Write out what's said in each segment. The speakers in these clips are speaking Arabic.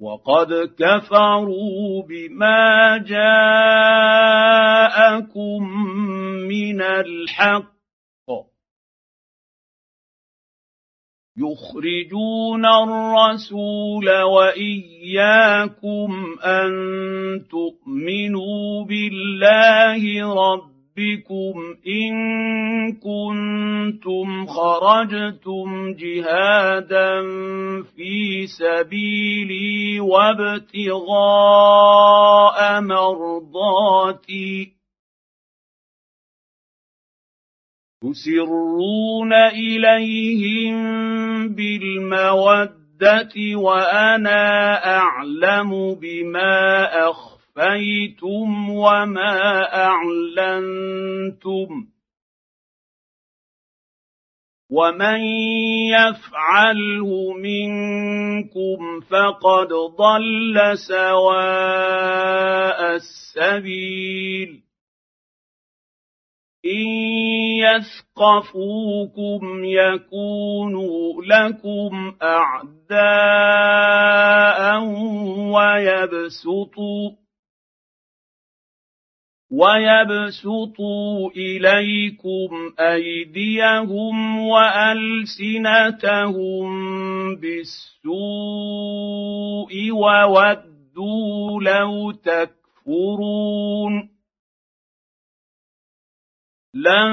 وقد كفروا بما جاءكم من الحق. يخرجون الرسول وإياكم أن تؤمنوا بالله رب ربكم ان كنتم خرجتم جهادا في سبيلي وابتغاء مرضاتي تسرون اليهم بالموده وأنا اعلم بما اخفى اخفيتم وما اعلنتم ومن يفعله منكم فقد ضل سواء السبيل ان يثقفوكم يكونوا لكم اعداء ويبسطوا ويبسطوا إليكم أيديهم وألسنتهم بالسوء وودوا لو تكفرون لن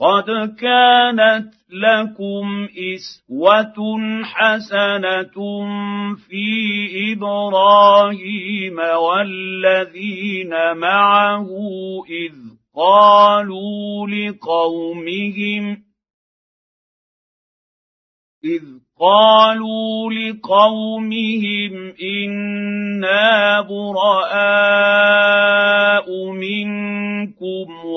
قد كانت لكم اسوه حسنه في إبراهيم والذين معه اذ قالوا لقومهم اذ قالوا لقومهم أنا براء منكم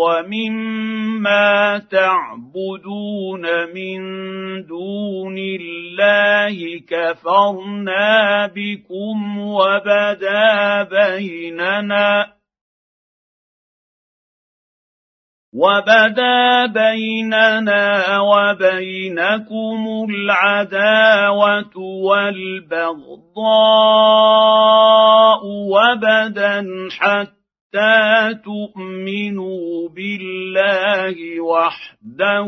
ومما تعبدون من دون الله كفرنا بكم وبدا بيننا وبدا بيننا وبينكم العداوة والبغضاء وبدا حتى تؤمنوا بالله وحده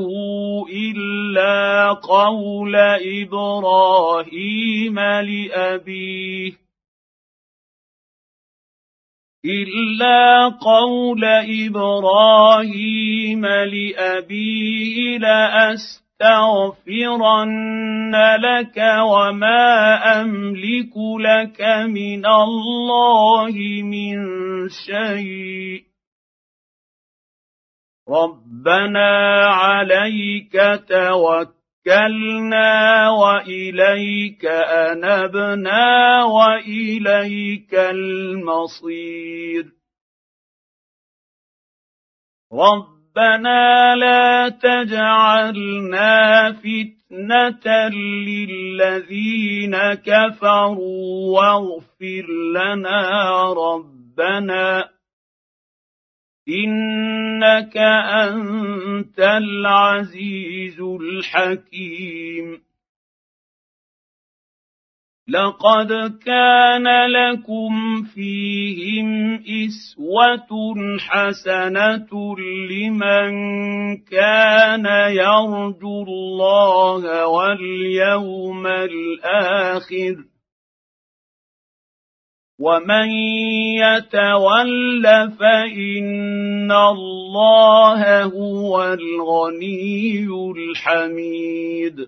الا قول إبراهيم لابيه الا قول إبراهيم لابيه لاستغفرن لك وما املك لك من الله من شيء ربنا عليك توكل توكلنا واليك انبنا واليك المصير ربنا لا تجعلنا فتنة للذين كفروا واغفر لنا ربنا إنك أنت العزيز الحكيم. لقد كان لكم فيهم اسوه حسنه لمن كان يرجو الله واليوم الآخر ومن يتول فان الله هو الغني الحميد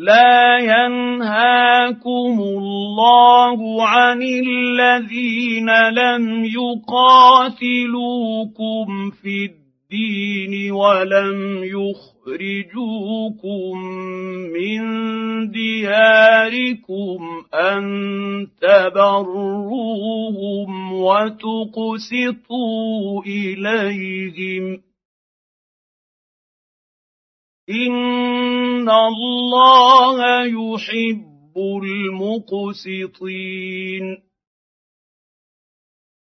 لا ينهاكم الله عن الذين لم يقاتلوكم في الدين ولم يخرجوكم من دياركم أن تبروهم وتقسطوا إليهم ان الله يحب المقسطين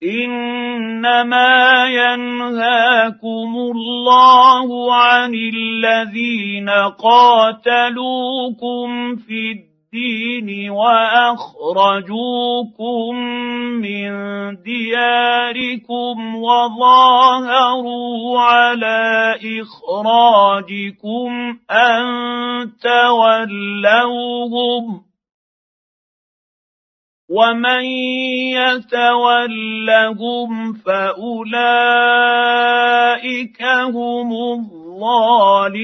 انما ينهاكم الله عن الذين قاتلوكم في الدين الدين وأخرجوكم من دياركم وظاهروا على إخراجكم أن تولوهم ومن يتولهم فأولئك هم الظالمون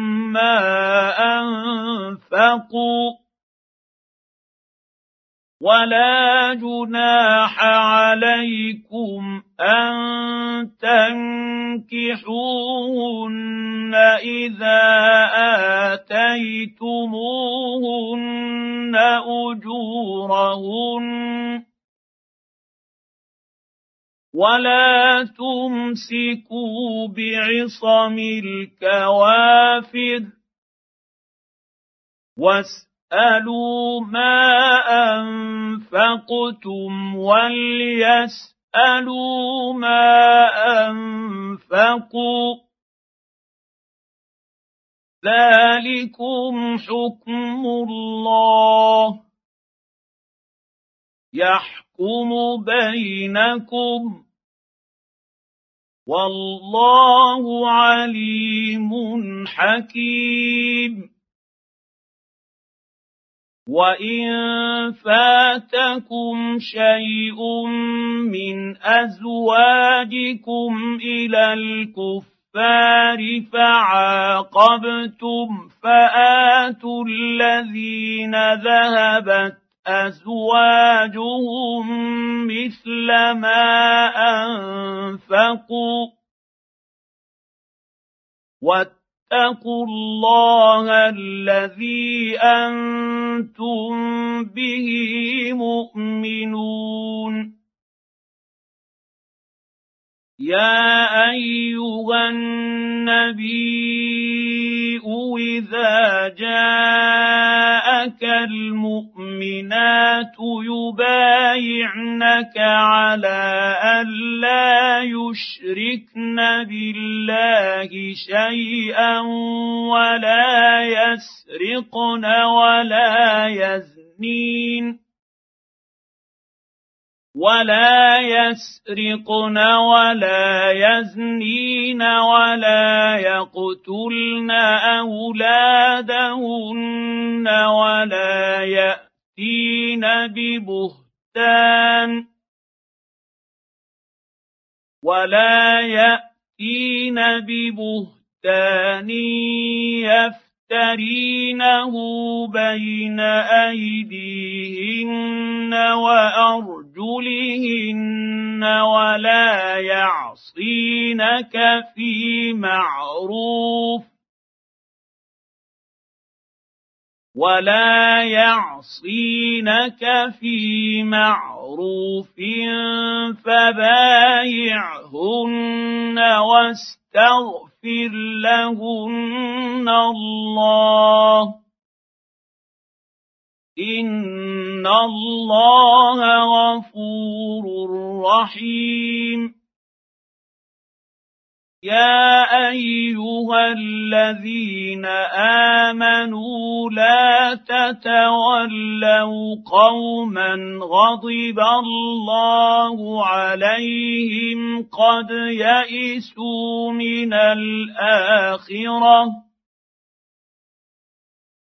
ما انفقوا ولا جناح عليكم ان تنكحوهن اذا اتيتموهن اجورهن ولا تمسكوا بعصم الكوافر واسالوا ما انفقتم وليسالوا ما انفقوا ذلكم حكم الله يحكم بينكم والله عليم حكيم. وإن فاتكم شيء من أزواجكم إلى الكفار فعاقبتم فآتوا الذين ذهبت أزواجهم مثل ما أنفقوا. واتقوا الله الذي أنتم به مؤمنون. يا أيها النبي إذا جاءك المؤمنات يبايعنك على الا يشركن بالله شيئا ولا يسرقن ولا يزنين. ولا يسرقن ولا يزنين ولا يقتلن اولادهن ولا ياتين ببهتان ولا ياتين ببهتان يفترينه بين ايديهن وارجلهن ولا يعصينك في معروف ولا يعصينك في معروف فبايعهن واستغفر لهن الله ان الله غفور رحيم. يا ايها الذين امنوا لا تتولوا قوما غضب الله عليهم قد يئسوا من الاخره